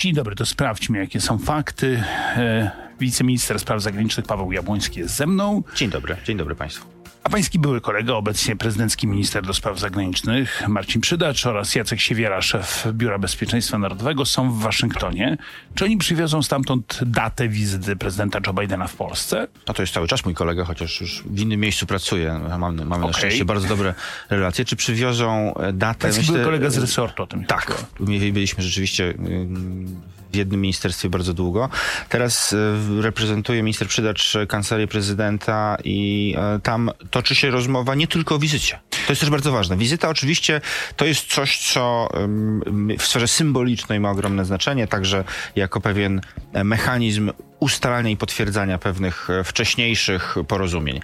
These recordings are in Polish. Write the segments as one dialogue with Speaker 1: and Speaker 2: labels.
Speaker 1: Dzień dobry, to sprawdźmy, jakie są fakty. E, wiceminister spraw zagranicznych Paweł Jabłoński jest ze mną.
Speaker 2: Dzień dobry, dzień dobry Państwu.
Speaker 1: Pański były kolega, obecnie prezydencki minister do spraw zagranicznych Marcin Przydacz oraz Jacek Siewiera, szef Biura Bezpieczeństwa Narodowego są w Waszyngtonie. Czy oni przywiozą stamtąd datę wizyty prezydenta Joe Bidena w Polsce?
Speaker 2: No to jest cały czas mój kolega, chociaż już w innym miejscu pracuje. Mamy, mamy okay. na szczęście bardzo dobre relacje. Czy przywiozą e, datę?
Speaker 1: Pański Myślę, był kolega z resortu o tym
Speaker 2: Tak, byliśmy rzeczywiście w jednym ministerstwie bardzo długo. Teraz e, reprezentuje minister Przydacz kancelarię prezydenta i e, tam toczy się rozmowa nie tylko o wizycie. To jest też bardzo ważne. Wizyta oczywiście to jest coś, co w sferze symbolicznej ma ogromne znaczenie, także jako pewien e, mechanizm ustalania i potwierdzania pewnych wcześniejszych porozumień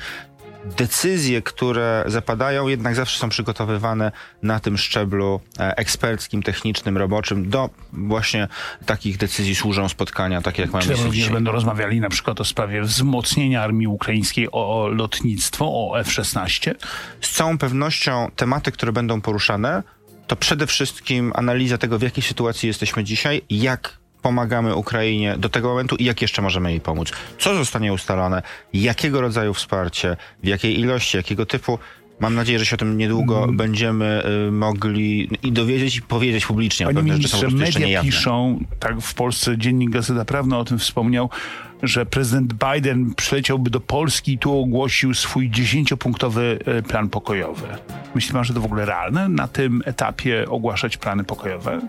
Speaker 2: decyzje, które zapadają, jednak zawsze są przygotowywane na tym szczeblu e, eksperckim, technicznym, roboczym. Do właśnie takich decyzji służą spotkania, takie jak mamy
Speaker 1: Czy również dzisiaj. będą rozmawiali na przykład o sprawie wzmocnienia armii ukraińskiej, o lotnictwo, o F-16?
Speaker 2: Z całą pewnością tematy, które będą poruszane, to przede wszystkim analiza tego, w jakiej sytuacji jesteśmy dzisiaj, jak pomagamy Ukrainie do tego momentu i jak jeszcze możemy jej pomóc. Co zostanie ustalone, jakiego rodzaju wsparcie, w jakiej ilości, jakiego typu. Mam nadzieję, że się o tym niedługo mm. będziemy y, mogli i dowiedzieć i powiedzieć publicznie.
Speaker 1: Panie ministrze, media piszą, tak w Polsce Dziennik Gazeta Prawna o tym wspomniał, że prezydent Biden przyleciałby do Polski i tu ogłosił swój dziesięciopunktowy y, plan pokojowy. Myśli pan, że to w ogóle realne na tym etapie ogłaszać plany pokojowe?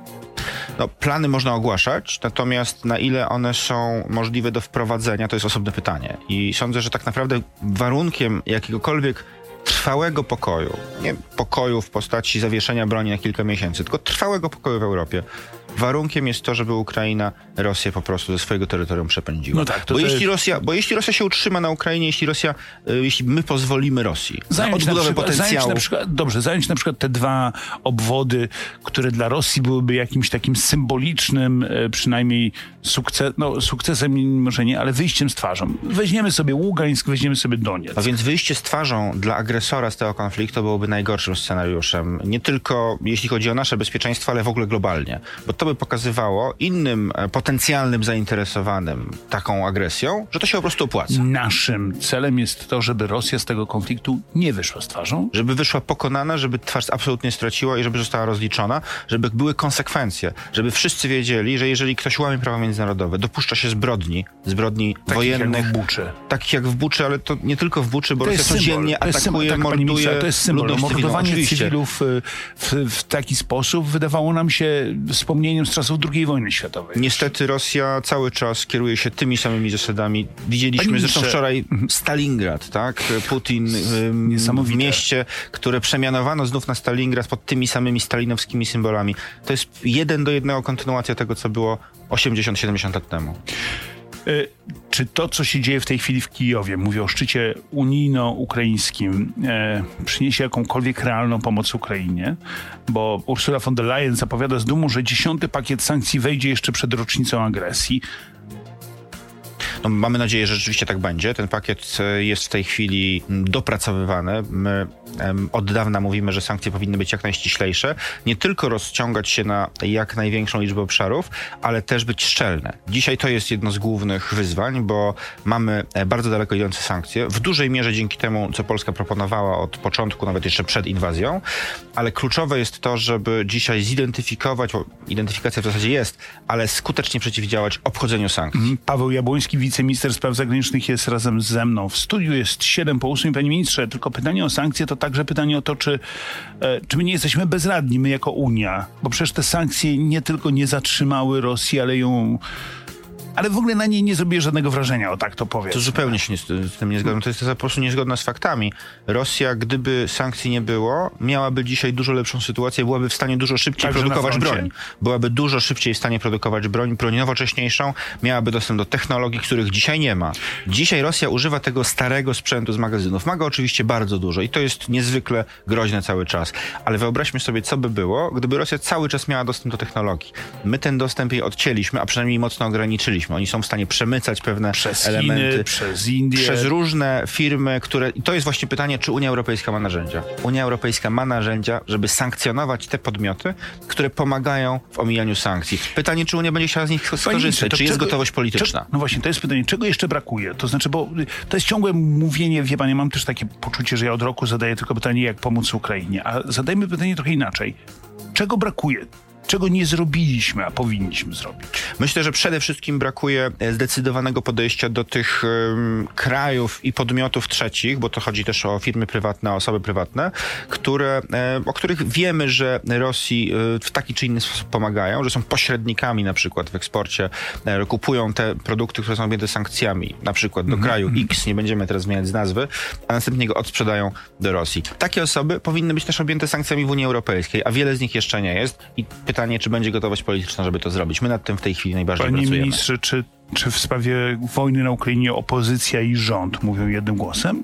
Speaker 2: No, plany można ogłaszać, natomiast na ile one są możliwe do wprowadzenia, to jest osobne pytanie. I sądzę, że tak naprawdę warunkiem jakiegokolwiek trwałego pokoju, nie pokoju w postaci zawieszenia broni na kilka miesięcy, tylko trwałego pokoju w Europie, warunkiem jest to, żeby Ukraina Rosję po prostu ze swojego terytorium przepędziła. No tak, bo, jeśli jest... Rosja, bo jeśli Rosja się utrzyma na Ukrainie, jeśli Rosja, y, jeśli my pozwolimy Rosji zająć na odbudowę na przykład, potencjału...
Speaker 1: Zająć na przykład, dobrze, zająć na przykład te dwa obwody, które dla Rosji byłyby jakimś takim symbolicznym y, przynajmniej sukces, no, sukcesem, może nie, ale wyjściem z twarzą. Weźmiemy sobie Ługańsk, weźmiemy sobie Donieck.
Speaker 2: A więc wyjście z twarzą dla agresora z tego konfliktu byłoby najgorszym scenariuszem. Nie tylko jeśli chodzi o nasze bezpieczeństwo, ale w ogóle globalnie. Bo to by pokazywało innym e, potencjalnym zainteresowanym taką agresją, że to się po prostu opłaca.
Speaker 1: Naszym celem jest to, żeby Rosja z tego konfliktu nie wyszła z twarzą.
Speaker 2: Żeby wyszła pokonana, żeby twarz absolutnie straciła i żeby została rozliczona, żeby były konsekwencje, żeby wszyscy wiedzieli, że jeżeli ktoś łamie prawa międzynarodowe, dopuszcza się zbrodni, zbrodni takich wojennych.
Speaker 1: Jak w Buczy.
Speaker 2: Takich jak w Buczy, ale to nie tylko w Buczy, bo to Rosja codziennie symbol. atakuje, tak, morduje
Speaker 1: To jest symbol. Mordowanie cywilów y, w, w taki sposób wydawało nam się wspomnieniem z czasów II wojny światowej.
Speaker 2: Niestety Rosja cały czas kieruje się tymi samymi zasadami. Widzieliśmy zresztą wczoraj. Stalingrad, tak? Putin w mieście, które przemianowano znów na Stalingrad pod tymi samymi stalinowskimi symbolami. To jest jeden do jednego kontynuacja tego, co było 80-70 lat temu.
Speaker 1: Y, czy to, co się dzieje w tej chwili w Kijowie, mówię o szczycie unijno-ukraińskim, e, przyniesie jakąkolwiek realną pomoc Ukrainie? Bo Ursula von der Leyen zapowiada z dumą, że dziesiąty pakiet sankcji wejdzie jeszcze przed rocznicą agresji.
Speaker 2: No, mamy nadzieję, że rzeczywiście tak będzie. Ten pakiet e, jest w tej chwili dopracowywany. My od dawna mówimy, że sankcje powinny być jak najściślejsze. Nie tylko rozciągać się na jak największą liczbę obszarów, ale też być szczelne. Dzisiaj to jest jedno z głównych wyzwań, bo mamy e, bardzo daleko idące sankcje. W dużej mierze dzięki temu, co Polska proponowała od początku, nawet jeszcze przed inwazją, ale kluczowe jest to, żeby dzisiaj zidentyfikować, bo identyfikacja w zasadzie jest, ale skutecznie przeciwdziałać obchodzeniu sankcji. Mhm.
Speaker 1: Paweł Jabłoński, wiceminister spraw zagranicznych jest razem ze mną. W studiu jest 7 po 8. Panie ministrze, tylko pytanie o sankcje to także pytanie o to, czy, e, czy my nie jesteśmy bezradni, my jako Unia, bo przecież te sankcje nie tylko nie zatrzymały Rosji, ale ją ale w ogóle na niej nie zrobię żadnego wrażenia, o tak to powiem.
Speaker 2: To zupełnie się z tym nie zgadzam. To jest po prostu niezgodne z faktami. Rosja, gdyby sankcji nie było, miałaby dzisiaj dużo lepszą sytuację, byłaby w stanie dużo szybciej Także produkować broń. Byłaby dużo szybciej w stanie produkować broń, broń nowocześniejszą, miałaby dostęp do technologii, których dzisiaj nie ma. Dzisiaj Rosja używa tego starego sprzętu z magazynów. Ma go oczywiście bardzo dużo i to jest niezwykle groźne cały czas. Ale wyobraźmy sobie, co by było, gdyby Rosja cały czas miała dostęp do technologii. My ten dostęp jej odcięliśmy, a przynajmniej mocno ograniczyliśmy jesteśmy. Oni są w stanie przemycać pewne
Speaker 1: Przez
Speaker 2: elementy.
Speaker 1: Chiny, przez Indię.
Speaker 2: Przez różne firmy, które. I to jest właśnie pytanie, czy Unia Europejska ma narzędzia. Unia Europejska ma narzędzia, żeby sankcjonować te podmioty, które pomagają w omijaniu sankcji. Pytanie, czy Unia będzie chciała z nich skorzystać, czy jest
Speaker 1: czego-
Speaker 2: gotowość polityczna.
Speaker 1: Czego, no właśnie, to jest pytanie, czego jeszcze brakuje? To znaczy, bo to jest ciągłe mówienie, wie pan, ja mam też takie poczucie, że ja od roku zadaję tylko pytanie, jak pomóc Ukrainie. A zadajmy pytanie trochę inaczej. Czego brakuje? Czego nie zrobiliśmy, a powinniśmy zrobić?
Speaker 2: Myślę, że przede wszystkim brakuje e, zdecydowanego podejścia do tych em, krajów i podmiotów trzecich, bo to chodzi też o firmy prywatne, o osoby prywatne, które, e, o których wiemy, że Rosji e, w taki czy inny sposób pomagają, że są pośrednikami na przykład w eksporcie, kupują te produkty, które są objęte sankcjami, na przykład do kraju X, nie będziemy teraz zmieniać z nazwy, a następnie go odsprzedają do Rosji. Takie osoby powinny być też objęte sankcjami w Unii Europejskiej, a wiele z nich jeszcze nie jest i pytanie, czy będzie gotowość polityczna, żeby to zrobić. My nad tym w tej chwili najbardziej
Speaker 1: Panie
Speaker 2: pracujemy.
Speaker 1: ministrze, czy, czy w sprawie wojny na Ukrainie opozycja i rząd mówią jednym głosem?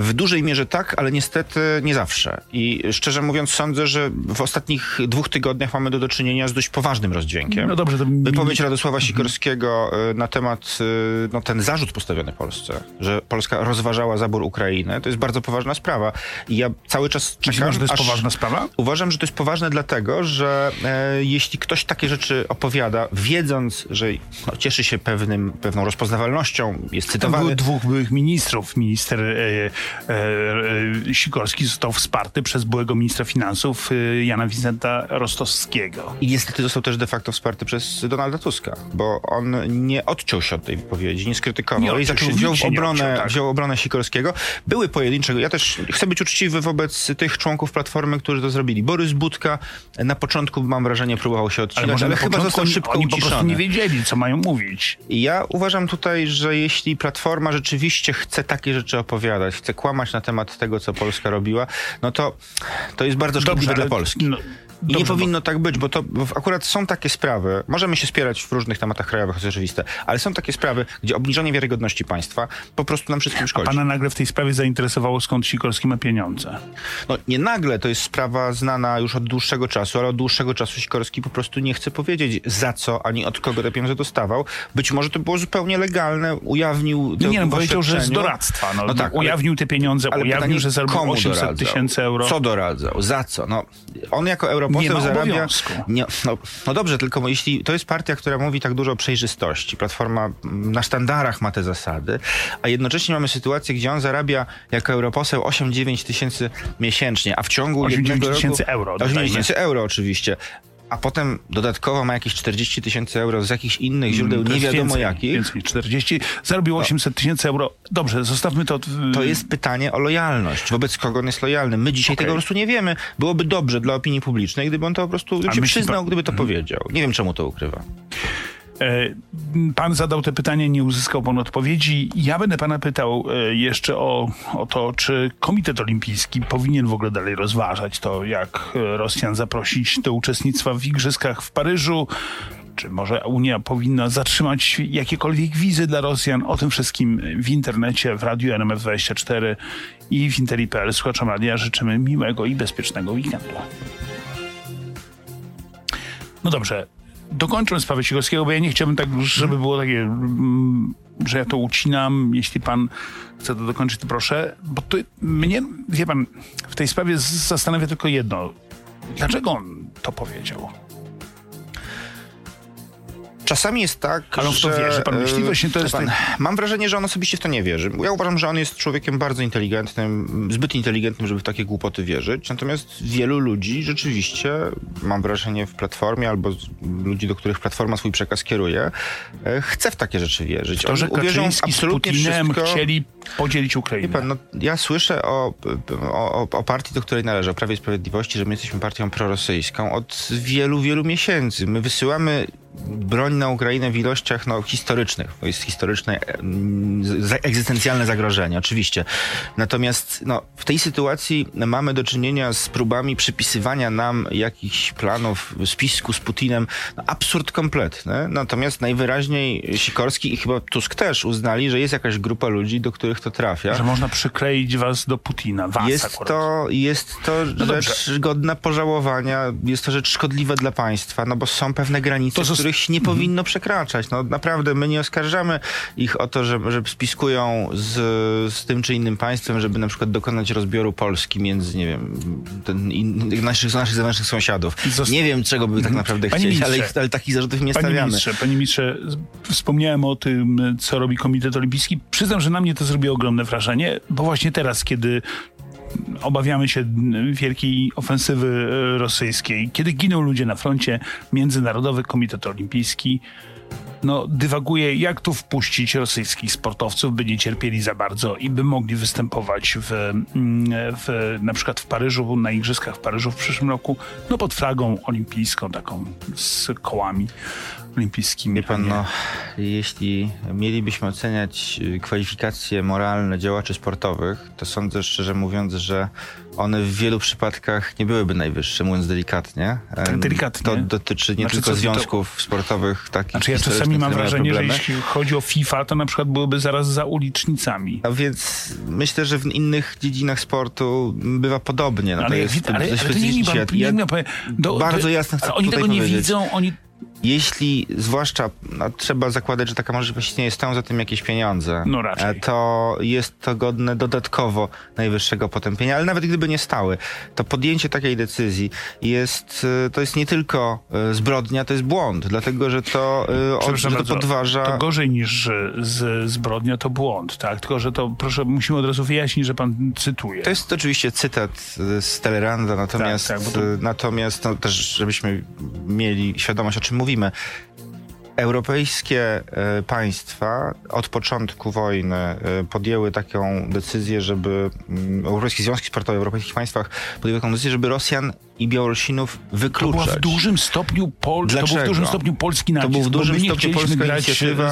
Speaker 2: W dużej mierze tak, ale niestety nie zawsze. I szczerze mówiąc, sądzę, że w ostatnich dwóch tygodniach mamy do, do czynienia z dość poważnym rozdźwiękiem.
Speaker 1: No dobrze, to
Speaker 2: Wypowiedź Radosława Sikorskiego y, na temat, y, no ten zarzut postawiony Polsce, że Polska rozważała zabór Ukrainy, to jest bardzo poważna sprawa. I ja cały czas czekam,
Speaker 1: pan, że to jest
Speaker 2: aż-
Speaker 1: poważna sprawa?
Speaker 2: Uważam, że to jest poważne dlatego, że e, jeśli ktoś takie rzeczy opowiada, wiedząc, że no, cieszy się pewnym, pewną rozpoznawalnością, jest
Speaker 1: Tam
Speaker 2: cytowany...
Speaker 1: było dwóch byłych ministrów. Minister e, Sikorski został wsparty przez byłego ministra finansów e, Jana Wizenta Rostowskiego.
Speaker 2: I niestety został też de facto wsparty przez Donalda Tuska, bo on nie odciął się od tej wypowiedzi, nie skrytykował
Speaker 1: Nie
Speaker 2: i zaczął, wziął, obronę,
Speaker 1: odciął, tak.
Speaker 2: wziął obronę Sikorskiego. Były pojedyncze, ja też chcę być uczciwy wobec tych członków Platformy, którzy to zrobili. Borys Budka na początku, mam wrażenie, próbował się
Speaker 1: Ale
Speaker 2: odcinać,
Speaker 1: może
Speaker 2: ale,
Speaker 1: na
Speaker 2: chyba został
Speaker 1: oni,
Speaker 2: szybko
Speaker 1: oni po prostu
Speaker 2: uciszony.
Speaker 1: nie wiedzieli, co mają mówić.
Speaker 2: I ja uważam tutaj, że jeśli Platforma rzeczywiście chce takie rzeczy opowiadać, chce kłamać na temat tego, co Polska robiła, no to to jest bardzo szkodliwe dla Polski.
Speaker 1: no,
Speaker 2: I nie
Speaker 1: dobrze, bo-
Speaker 2: powinno tak być, bo to bo akurat są takie sprawy, możemy się spierać w różnych tematach krajowych, to jest oczywiste, ale są takie sprawy, gdzie obniżenie wiarygodności państwa po prostu nam wszystkim szkodzi.
Speaker 1: Pana nagle w tej sprawie zainteresowało, skąd Sikorski ma pieniądze.
Speaker 2: No nie nagle, to jest sprawa znana już od dłuższego czasu, ale od dłuższego czasu Sikorski po prostu nie chce powiedzieć za co, ani od kogo te pieniądze dostawał. Być może to było zupełnie legalne, ujawnił
Speaker 1: No nie, no powiedział, że z doradztwa. No,
Speaker 2: No tak, ale-
Speaker 1: ujawnił te pieniądze,
Speaker 2: Ale
Speaker 1: ujawnił,
Speaker 2: pytanie,
Speaker 1: że zarobił
Speaker 2: komu
Speaker 1: 800
Speaker 2: doradzał?
Speaker 1: tysięcy euro.
Speaker 2: Co doradzał? Za co? No, on jako europoseł zarabia... Nie, no, no dobrze, tylko jeśli to jest partia, która mówi tak dużo o przejrzystości, Platforma mm, na sztandarach ma te zasady, a jednocześnie mamy sytuację, gdzie on zarabia jako europoseł 8-9 tysięcy miesięcznie, a w ciągu
Speaker 1: 8-9
Speaker 2: jednego roku...
Speaker 1: tysięcy euro,
Speaker 2: 8
Speaker 1: dodajmy.
Speaker 2: tysięcy euro oczywiście. A potem dodatkowo ma jakieś 40 tysięcy euro z jakichś innych źródeł,
Speaker 1: Mm, To
Speaker 2: nie wiadomo
Speaker 1: więcej,
Speaker 2: jakich.
Speaker 1: Więcej niż 40. Zarobił 800 tysięcy euro. Dobrze, zostawmy to. w-
Speaker 2: To jest pytanie o lojalność. Wobec kogo on jest lojalny? My dzisiaj
Speaker 1: Okej.
Speaker 2: tego po prostu nie wiemy. Byłoby dobrze dla opinii publicznej, gdyby on to po prostu gdyby się przyznał, gdyby to powiedział. Nie wiem, czemu to ukrywa.
Speaker 1: E, Pan zadał te pytania, nie uzyskał pan odpowiedzi. Ja będę pana pytał e, jeszcze o, o to, czy Komitet Olimpijski powinien w ogóle dalej rozważać to, jak e, Rosjan zaprosić do uczestnictwa w Igrzyskach w Paryżu. Czy może Unia powinna zatrzymać jakiekolwiek wizy dla Rosjan? O tym wszystkim w internecie, w radiu RMF24 i w interi.pl. Słuchaczom radia życzymy miłego i bezpiecznego weekendu. No dobrze, dokończę sprawę Sikorskiego, bo ja nie chciałbym tak, żeby było takie, mm, że ja to ucinam. Jeśli pan chce to dokończyć, to proszę. Bo to mnie, wie pan, w tej sprawie zastanawia tylko jedno. Dlaczego on to powiedział?
Speaker 2: Czasami jest tak,
Speaker 1: Ale on w to
Speaker 2: że...
Speaker 1: wierzy, pan
Speaker 2: e,
Speaker 1: Właśnie to jest
Speaker 2: pan,
Speaker 1: tak-
Speaker 2: Mam wrażenie, że on osobiście w to nie wierzy. Ja uważam, że on jest człowiekiem bardzo inteligentnym, zbyt inteligentnym, żeby w takie głupoty wierzyć. Natomiast wielu ludzi rzeczywiście, mam wrażenie, w Platformie albo ludzi, do których Platforma swój przekaz kieruje, e, chce w takie rzeczy wierzyć.
Speaker 1: To, że
Speaker 2: uwierzą w
Speaker 1: Kaczyński z
Speaker 2: absolutnie
Speaker 1: Putinem
Speaker 2: wszystko.
Speaker 1: chcieli podzielić Ukrainę.
Speaker 2: Pan, no, ja słyszę o, o, o- o partii, do której należę, o Prawie i Sprawiedliwości, że my jesteśmy partią prorosyjską od wielu, wielu miesięcy. My wysyłamy broń na Ukrainę w ilościach no, historycznych. To jest historyczne, mm, egzystencjalne zagrożenie, oczywiście. Natomiast no, w tej sytuacji mamy do czynienia z próbami przypisywania nam jakichś planów, spisku z Putinem. No, absurd kompletny. Natomiast najwyraźniej Sikorski i chyba Tusk też uznali, że jest jakaś grupa ludzi, do których to trafia.
Speaker 1: Że można przykleić was do Putina, was
Speaker 2: Jest
Speaker 1: akurat.
Speaker 2: to, jest to rzecz
Speaker 1: dobrze.
Speaker 2: godna pożałowania, jest to rzecz szkodliwa dla państwa, no bo są pewne granice,
Speaker 1: To
Speaker 2: w których których nie powinno przekraczać. No naprawdę, my nie oskarżamy ich o to, że, że spiskują z, z tym czy innym państwem, żeby na przykład dokonać rozbioru Polski między, nie wiem, ten, in, naszych, naszych zewnętrznych sąsiadów. Zost... Nie wiem, czego by tak mhm. naprawdę Panie chcieli, ale, ale, takich zarzutów nie
Speaker 1: Panie
Speaker 2: stawiamy.
Speaker 1: Ministrze, Panie ministrze, wspomniałem o tym, co robi Komitet Olimpijski. Przyznam, że na mnie to zrobiło ogromne wrażenie, bo właśnie teraz, kiedy obawiamy się wielkiej ofensywy e, rosyjskiej. Kiedy giną ludzie na froncie, Międzynarodowy Komitet Olimpijski no, dywaguje, jak tu wpuścić rosyjskich sportowców, by nie cierpieli za bardzo i by mogli występować w, mm, w, na przykład w Paryżu, na Igrzyskach w Paryżu w przyszłym roku, no pod flagą olimpijską, taką z kołami olimpijskimi.
Speaker 2: Wie pan, no, jeśli mielibyśmy oceniać y, kwalifikacje moralne działaczy sportowych, to sądzę szczerze mówiąc, że one w wielu przypadkach nie byłyby najwyższe, mówiąc delikatnie.
Speaker 1: Delikatnie.
Speaker 2: To dotyczy nie znaczy, tylko związków to... sportowych takich.
Speaker 1: Znaczy ja czasami mam wrażenie, że jeśli chodzi o FIFA, to na przykład byłyby zaraz za ulicznicami.
Speaker 2: A więc myślę, że w innych dziedzinach sportu bywa podobnie. No,
Speaker 1: ale, to jest, ale, ale, ale to nie, nie, nie, nie,
Speaker 2: do, bardzo jasno chcę
Speaker 1: Oni tego nie widzą, oni
Speaker 2: jeśli, zwłaszcza, no, trzeba zakładać, że taka możliwość istnieje, stoją za tym jakieś pieniądze,
Speaker 1: no raczej.
Speaker 2: to jest to godne dodatkowo najwyższego potępienia, ale nawet gdyby nie stały, to podjęcie takiej decyzji jest, e, to jest nie tylko e, zbrodnia, to jest błąd, dlatego, że to, e, od, że to podważa...
Speaker 1: To gorzej niż z, zbrodnia to błąd, tak? Tylko, że to, proszę, musimy od razu wyjaśnić, że pan cytuje.
Speaker 2: To jest oczywiście cytat z Teleranda, natomiast, tak, tak, to... natomiast no, też, żebyśmy mieli świadomość, o czym mówimy, mówimy. Europejskie e, państwa od początku wojny e, podjęły taką decyzję, żeby mm, Europejskie Związki Sportowe w europejskich państwach podjęły taką decyzję, żeby Rosjan i Białorusinów wykluczać.
Speaker 1: To była w dużym stopniu, Pol Dlaczego? To był w dużym stopniu polski nacisk,
Speaker 2: to był w dużym stopniu polska
Speaker 1: grać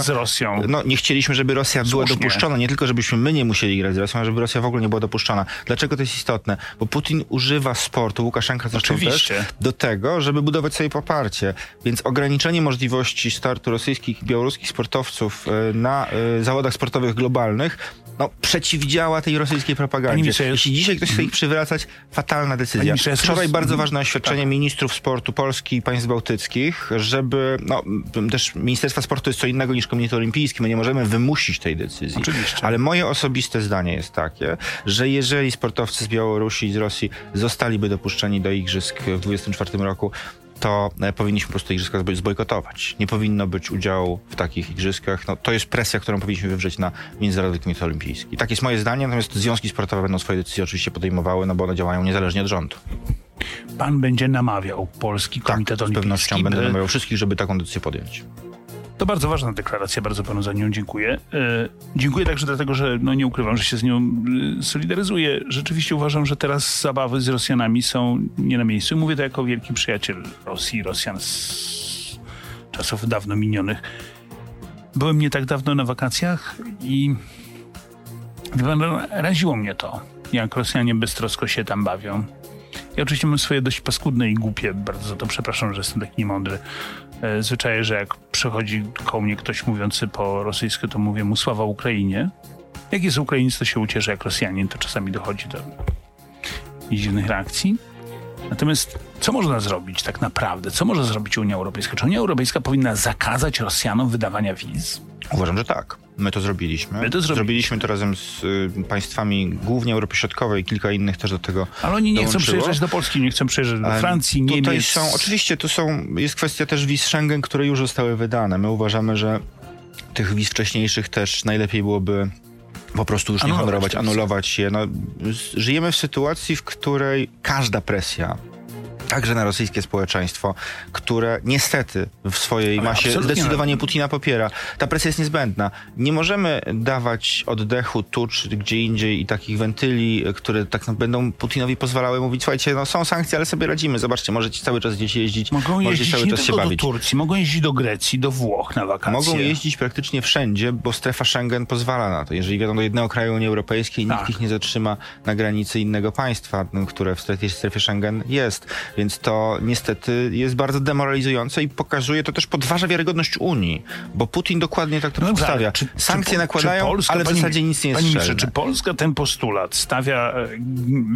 Speaker 1: z Rosją.
Speaker 2: No, nie chcieliśmy, żeby Rosja Słusznie. była dopuszczona. Nie tylko, żebyśmy my nie musieli grać z Rosją, ale żeby Rosja w ogóle nie była dopuszczona. Dlaczego to jest istotne? Bo Putin używa sportu, Łukaszenka zresztą Oczywiście. też, do tego, żeby budować sobie poparcie. Więc ograniczenie możliwości startu rosyjskich i białoruskich sportowców e, na e, zawodach sportowych globalnych no, przeciwdziała tej rosyjskiej propagandzie. Jeśli dzisiaj ktoś chce ich przywracać, fatalna decyzja. Wczoraj bardzo ważne oświadczenie tak. ministrów sportu Polski i państw bałtyckich, żeby, no, też Ministerstwa Sportu jest co innego niż Komitet Olimpijski, my nie możemy wymusić tej decyzji.
Speaker 1: Oczywiście.
Speaker 2: Ale moje osobiste zdanie jest takie, że jeżeli sportowcy z Białorusi i z Rosji zostaliby dopuszczeni do igrzysk w 2024 roku, to e, powinniśmy po prostu igrzyska zbojkotować. Nie powinno być udziału w takich igrzyskach. No, to jest presja, którą powinniśmy wywrzeć na Międzynarodowy Komitet Olimpijski. Tak jest moje zdanie, natomiast związki sportowe będą swoje decyzje oczywiście podejmowały, no bo one działają niezależnie od rządu.
Speaker 1: Pan będzie namawiał Polski Komitet
Speaker 2: tak,
Speaker 1: Olimpijski.
Speaker 2: z pewnością będę namawiał wszystkich, żeby taką decyzję podjąć.
Speaker 1: To bardzo ważna deklaracja, bardzo panu za nią dziękuję. E, dziękuję także dlatego, że no nie ukrywam, że się z nią e, solidaryzuję. Rzeczywiście uważam, że teraz zabawy z Rosjanami są nie na miejscu. Mówię to jako wielki przyjaciel Rosji, Rosjan z czasów dawno minionych. Byłem nie tak dawno na wakacjach i raziło mnie to, jak Rosjanie beztrosko się tam bawią. Ja oczywiście mam swoje dość paskudne i głupie, bardzo za to przepraszam, że jestem taki niemądry, zwyczaje, że jak przechodzi koło mnie ktoś mówiący po rosyjsku, to mówię mu sława Ukrainie. Jak jest Ukrainiec, to się ucieszy, jak Rosjanin, to czasami dochodzi do dziwnych reakcji. Natomiast co można zrobić tak naprawdę? Co może zrobić Unia Europejska? Czy Unia Europejska powinna zakazać Rosjanom wydawania wiz?
Speaker 2: Uważam, że tak. My to zrobiliśmy.
Speaker 1: My to zrobiliśmy.
Speaker 2: zrobiliśmy to razem z y, państwami głównie Europy Środkowej, kilka innych też do tego
Speaker 1: Ale oni nie dołączyło. chcą przyjeżdżać do Polski, nie chcą przyjeżdżać do Francji, Niemiec.
Speaker 2: Tutaj są, oczywiście, tu są, jest kwestia też wiz Schengen, które już zostały wydane. My uważamy, że tych wiz wcześniejszych też najlepiej byłoby po prostu już anulować nie honorować, anulować je. No, żyjemy w sytuacji, w której każda presja także na rosyjskie społeczeństwo, które niestety w swojej Ale masie zdecydowanie Putina popiera. Ta presja jest niezbędna. Nie możemy dawać oddechu tu czy gdzie indziej i takich wentyli, które tak będą Putinowi pozwalały mówić, słuchajcie, no są sankcje, ale sobie radzimy. Zobaczcie, możecie cały czas gdzieś jeździć,
Speaker 1: mogą
Speaker 2: jeździć
Speaker 1: cały czas się bawić. do Turcji, mogą jeździć do Grecji, do Włoch na wakacje.
Speaker 2: Mogą jeździć praktycznie wszędzie, bo strefa Schengen pozwala na to. Jeżeli jadą do jednego kraju Unii Europejskiej, tak. nikt ich nie zatrzyma na granicy innego państwa, które w strefie Schengen jest. Więc to niestety jest bardzo demoralizujące i pokazuje, to też podważa wiarygodność Unii, bo Putin dokładnie tak to no przedstawia. Czy, Sankcje czy, nakładają, czy Polska, ale w zasadzie nic nie jest Panie
Speaker 1: ministrze, czy Polska ten postulat stawia e,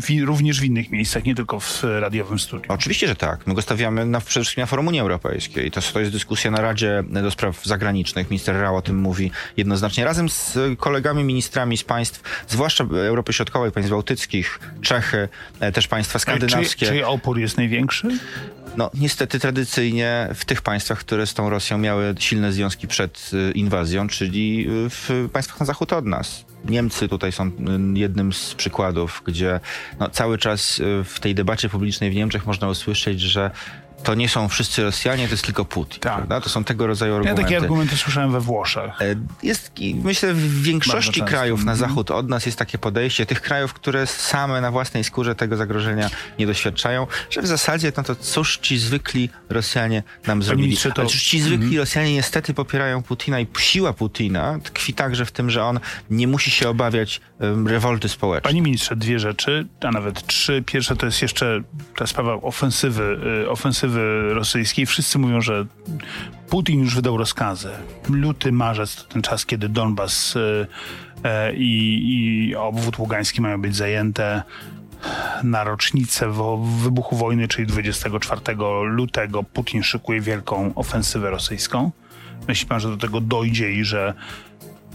Speaker 1: w, również w innych miejscach, nie tylko w radiowym studiu?
Speaker 2: Oczywiście, że tak. My go stawiamy na, przede wszystkim na forum Unii Europejskiej. To, to jest dyskusja na Radzie do Spraw Zagranicznych. Minister Rao o tym mówi jednoznacznie. Razem z kolegami ministrami z państw, zwłaszcza Europy Środkowej, państw bałtyckich, Czechy, e, też państwa skandynawskie.
Speaker 1: Czy, czy opór jest największy?
Speaker 2: No, niestety tradycyjnie w tych państwach, które z tą Rosją miały silne związki przed y, inwazją, czyli y, w państwach na zachód od nas. Niemcy tutaj są y, jednym z przykładów, gdzie no, cały czas w tej debacie publicznej w Niemczech można usłyszeć, że to nie są wszyscy Rosjanie, to jest tylko Putin. Tak. Prawda? To są tego rodzaju argumenty.
Speaker 1: Ja takie argumenty słyszałem we Włoszech. E,
Speaker 2: jest, myślę, w większości krajów na mhm. zachód od nas jest takie podejście, tych krajów, które same na własnej skórze tego zagrożenia nie doświadczają, że w zasadzie no to cóż ci zwykli Rosjanie nam zrobili. To... Ale cóż ci zwykli mhm. Rosjanie niestety popierają Putina i siła Putina tkwi także w tym, że on nie musi się obawiać um, rewolty społecznej.
Speaker 1: Panie ministrze, dwie rzeczy, a nawet trzy. Pierwsze to jest jeszcze ta sprawa ofensywy, y, ofensywy rosyjskiej. Wszyscy mówią, że Putin już wydał rozkazy. Luty, marzec to ten czas, kiedy Donbas e, e, i, i obwód ługański mają być zajęte na rocznicę wybuchu wojny, czyli 24 lutego Putin szykuje wielką ofensywę rosyjską. Myśli pan, że do tego dojdzie i że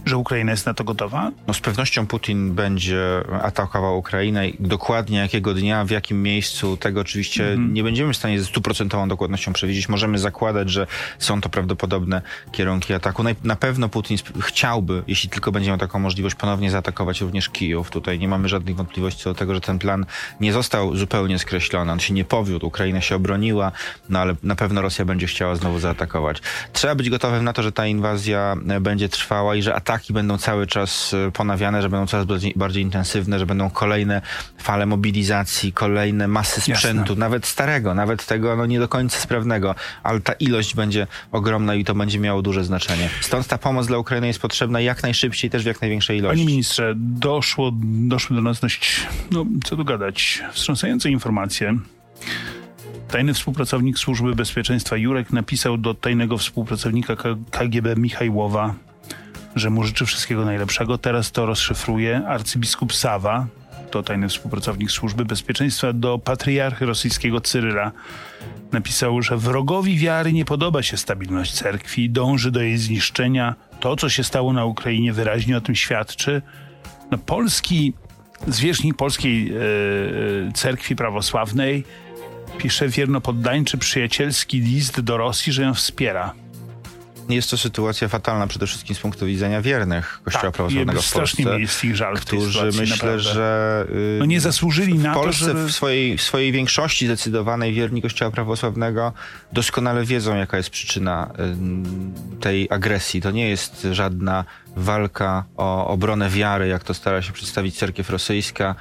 Speaker 1: że Ukraina jest na to gotowa?
Speaker 2: No z pewnością Putin będzie atakował Ukrainę. Dokładnie jakiego dnia, w jakim miejscu, tego oczywiście mm. nie będziemy w stanie ze stuprocentową dokładnością przewidzieć. Możemy zakładać, że są to prawdopodobne kierunki ataku. Na pewno Putin chciałby, jeśli tylko będzie miał taką możliwość, ponownie zaatakować również Kijów. Tutaj nie mamy żadnych wątpliwości co do tego, że ten plan nie został zupełnie skreślony. On się nie powiódł. Ukraina się obroniła, no ale na pewno Rosja będzie chciała znowu zaatakować. Trzeba być gotowym na to, że ta inwazja będzie trwała i że atak ataki będą cały czas e, ponawiane, że będą coraz bardziej, bardziej intensywne, że będą kolejne fale mobilizacji, kolejne masy sprzętu, Jasne. nawet starego, nawet tego no, nie do końca sprawnego, ale ta ilość będzie ogromna i to będzie miało duże znaczenie. Stąd ta pomoc dla Ukrainy jest potrzebna jak najszybciej, też w jak największej ilości.
Speaker 1: Panie ministrze, doszło, doszły do nas dość, no co tu gadać, wstrząsające informacje. Tajny współpracownik Służby Bezpieczeństwa Jurek napisał do tajnego współpracownika KGB Michajłowa, że mu życzy wszystkiego najlepszego. Teraz to rozszyfruje arcybiskup Sawa, to tajny współpracownik służby bezpieczeństwa, do patriarchy rosyjskiego Cyryla. Napisał, że wrogowi wiary nie podoba się stabilność cerkwi, dąży do jej zniszczenia. To, co się stało na Ukrainie, wyraźnie o tym świadczy. No, polski zwierzchnik polskiej e cerkwi prawosławnej pisze wiernopoddańczy przyjacielski list do Rosji, że ją wspiera
Speaker 2: jest to sytuacja fatalna przede wszystkim z punktu widzenia wiernych Kościoła tak, Prawosławnego w
Speaker 1: Polsce. jest ich żal
Speaker 2: którzy sytuacji, myślę, naprawdę. że
Speaker 1: y, no nie zasłużyli na
Speaker 2: w Polsce
Speaker 1: to, żeby...
Speaker 2: w swojej, w swojej większości zdecydowanej wierni Kościoła Prawosławnego doskonale wiedzą, jaka jest przyczyna y, tej agresji. To nie jest żadna walka o obronę wiary, jak to stara się przedstawić cerkiew rosyjska,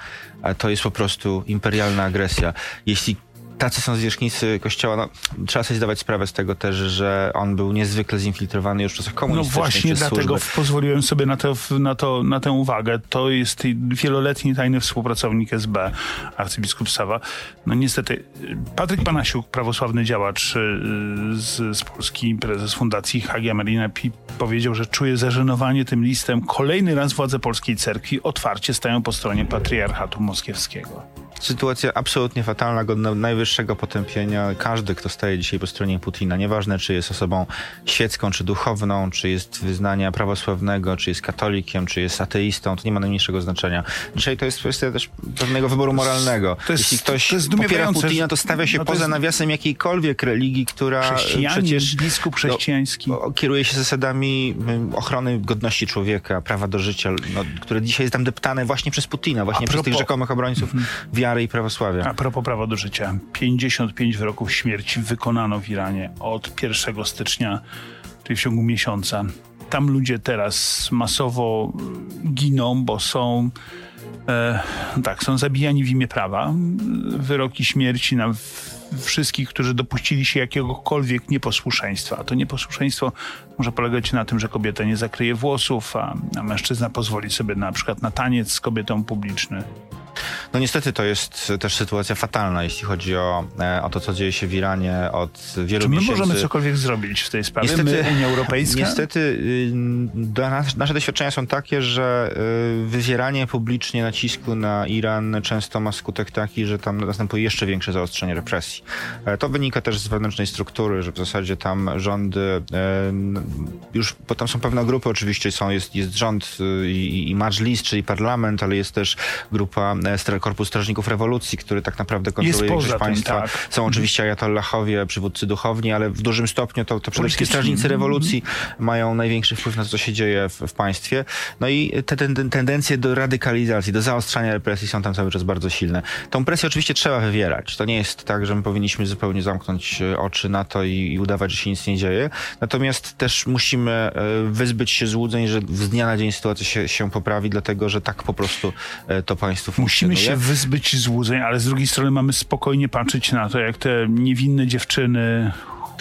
Speaker 2: to jest po prostu imperialna agresja. Jeśli tacy są zwierzchnicy kościoła. No, trzeba sobie zdawać sprawę z tego też, że on był niezwykle zinfiltrowany już w czasach komunistycznych.
Speaker 1: No właśnie dlatego służby. pozwoliłem sobie na, to, na, to, na tę uwagę. To jest wieloletni tajny współpracownik SB, arcybiskup Sawa. No niestety, Patryk Panasiuk, prawosławny działacz y, z, z Polski, prezes fundacji Hagia Marina powiedział, że czuje zażenowanie tym listem. Kolejny raz władze polskiej cerkwi otwarcie stają po stronie patriarchatu moskiewskiego
Speaker 2: sytuacja absolutnie fatalna, godna najwyższego potępienia. Każdy, kto staje dzisiaj po stronie Putina, nieważne czy jest osobą świecką, czy duchowną, czy jest wyznania prawosławnego, czy jest katolikiem, czy jest ateistą, to nie ma najmniejszego znaczenia. Dzisiaj to jest kwestia też pewnego wyboru moralnego. Jest, Jeśli ktoś popiera Putina, to stawia się no poza jest... nawiasem jakiejkolwiek religii, która przecież
Speaker 1: biskup chrześcijański.
Speaker 2: No, kieruje się zasadami mm, ochrony godności człowieka, prawa do życia, no, które dzisiaj jest tam deptane właśnie przez Putina, właśnie propos... przez tych rzekomych obrońców mm -hmm wiary i prawosławia.
Speaker 1: A propos prawa do życia. 55 wyroków śmierci wykonano w Iranie od 1 stycznia, czyli w ciągu miesiąca. Tam ludzie teraz masowo giną, bo są e, tak, są zabijani w imię prawa. Wyroki śmierci na wszystkich, którzy dopuścili się jakiegokolwiek nieposłuszeństwa. A to nieposłuszeństwo może polegać na tym, że kobieta nie zakryje włosów, a, a mężczyzna pozwoli sobie na przykład na taniec z kobietą publiczny.
Speaker 2: No niestety to jest też sytuacja fatalna, jeśli chodzi o, e, o to, co dzieje się w Iranie od wielu
Speaker 1: Czy my
Speaker 2: miesięcy.
Speaker 1: możemy cokolwiek zrobić w tej sprawie?
Speaker 2: Niestety,
Speaker 1: my, Unia Europejska?
Speaker 2: Niestety y, nas, nasze doświadczenia są takie, że y, wywieranie publicznie nacisku na Iran często ma skutek taki, że tam następuje jeszcze większe zaostrzenie represji. E, To wynika też z wewnętrznej struktury, że w zasadzie tam rządy e, już, bo tam są pewne grupy oczywiście, są, jest, jest rząd y, i, i Majlis, czyli parlament, ale jest też grupa e, Stra- Korpus Strażników Rewolucji, który tak naprawdę kontroluje większość państwa.
Speaker 1: tak.
Speaker 2: Są oczywiście ajatollahowie, przywódcy duchowni, ale w dużym stopniu to, to przede wszystkim strażnicy rewolucji mają największy wpływ na to, co się dzieje w, w państwie. No i te, ten- tendencje do radykalizacji, do zaostrzania represji są tam cały czas bardzo silne. Tą presję oczywiście trzeba wywierać. To nie jest tak, że my powinniśmy zupełnie zamknąć e, oczy na to i, i udawać, że się nic nie dzieje. Natomiast też musimy e, wyzbyć się złudzeń, że z dnia na dzień sytuacja się, się poprawi, dlatego że tak po prostu e, to państwo
Speaker 1: Musimy
Speaker 2: funkcjonuje.
Speaker 1: Wyzbyć złudzeń, ale z drugiej strony mamy spokojnie patrzeć na to, jak te niewinne dziewczyny,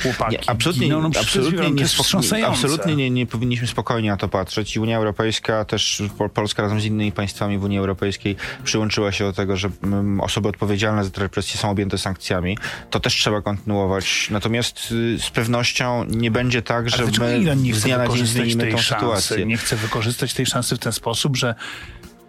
Speaker 1: chłopaki
Speaker 2: Nie, absolutnie,
Speaker 1: giną. No,
Speaker 2: absolutnie, nie, spoko- absolutnie nie, nie powinniśmy spokojnie na to patrzeć i Unia Europejska, też Po- Polska razem z innymi państwami w Unii Europejskiej przyłączyła się do tego, że mm, osoby odpowiedzialne za te represje są objęte sankcjami. To też trzeba kontynuować. Natomiast y, z pewnością nie będzie tak, że my
Speaker 1: Iran nie
Speaker 2: z dnia na dzień zmienimy tą
Speaker 1: szansy?
Speaker 2: sytuację.
Speaker 1: Nie chce wykorzystać tej szansy w ten sposób, że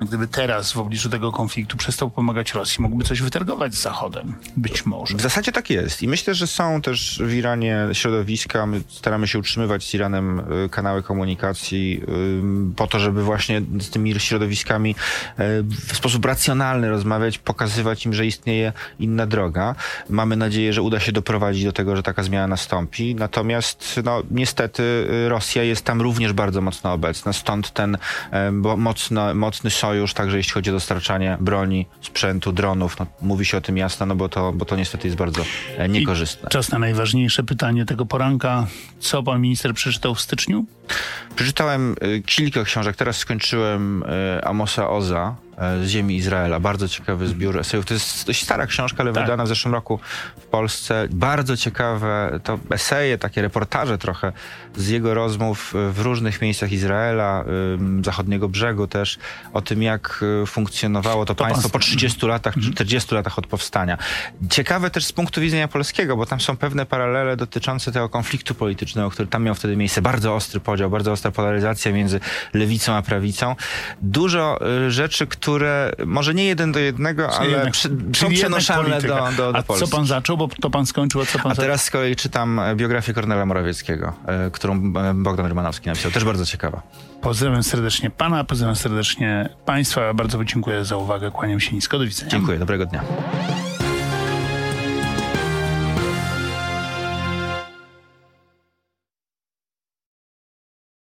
Speaker 1: gdyby teraz w obliczu tego konfliktu przestał pomagać Rosji, mógłby coś wytargować z Zachodem. Być może.
Speaker 2: W zasadzie tak jest. I myślę, że są też w Iranie środowiska. My staramy się utrzymywać z Iranem y, kanały komunikacji y, po to, żeby właśnie z tymi środowiskami y, w sposób racjonalny rozmawiać, pokazywać im, że istnieje inna droga. Mamy nadzieję, że uda się doprowadzić do tego, że taka zmiana nastąpi. Natomiast no, niestety Rosja jest tam również bardzo mocno obecna. Stąd ten mocno, mocny sojusz, także jeśli chodzi o dostarczanie broni, sprzętu, dronów. No, mówi się o tym jasno, no bo to, bo to niestety jest bardzo e, niekorzystne.
Speaker 1: Czas na najważniejsze pytanie tego poranka. Co pan minister przeczytał w styczniu?
Speaker 2: Przeczytałem y, kilka książek. Teraz skończyłem y, Amosa Oza z ziemi Izraela. Bardzo ciekawy zbiór esejów. To jest dość stara książka, ale
Speaker 1: Tak.
Speaker 2: wydana w zeszłym roku w Polsce. Bardzo ciekawe to eseje, takie reportaże trochę z jego rozmów y, w różnych miejscach Izraela, y, zachodniego brzegu też, o tym jak funkcjonowało to,
Speaker 1: pan-
Speaker 2: państwo po 30 latach, 40 latach od powstania. Ciekawe też z punktu widzenia polskiego, bo tam są pewne paralele dotyczące tego konfliktu politycznego, który tam miał wtedy miejsce. Bardzo ostry podział, bardzo ostra polaryzacja między lewicą a prawicą. Dużo rzeczy, które może nie jeden do jednego, ale
Speaker 1: Jednak-
Speaker 2: przy, są
Speaker 1: czyli
Speaker 2: przenoszalne do, do, do
Speaker 1: A
Speaker 2: Polski.
Speaker 1: co pan zaczął, bo to pan skończył, a co pan
Speaker 2: A teraz z kolei czytam biografię Kornela Morawieckiego, e, którą e, Bogdan Rymanowski napisał. Też bardzo ciekawa.
Speaker 1: Pozdrawiam serdecznie pana, pozdrawiam serdecznie państwa. Bardzo dziękuję za uwagę. Kłaniam się nisko. Do widzenia.
Speaker 2: Dziękuję, dobrego dnia.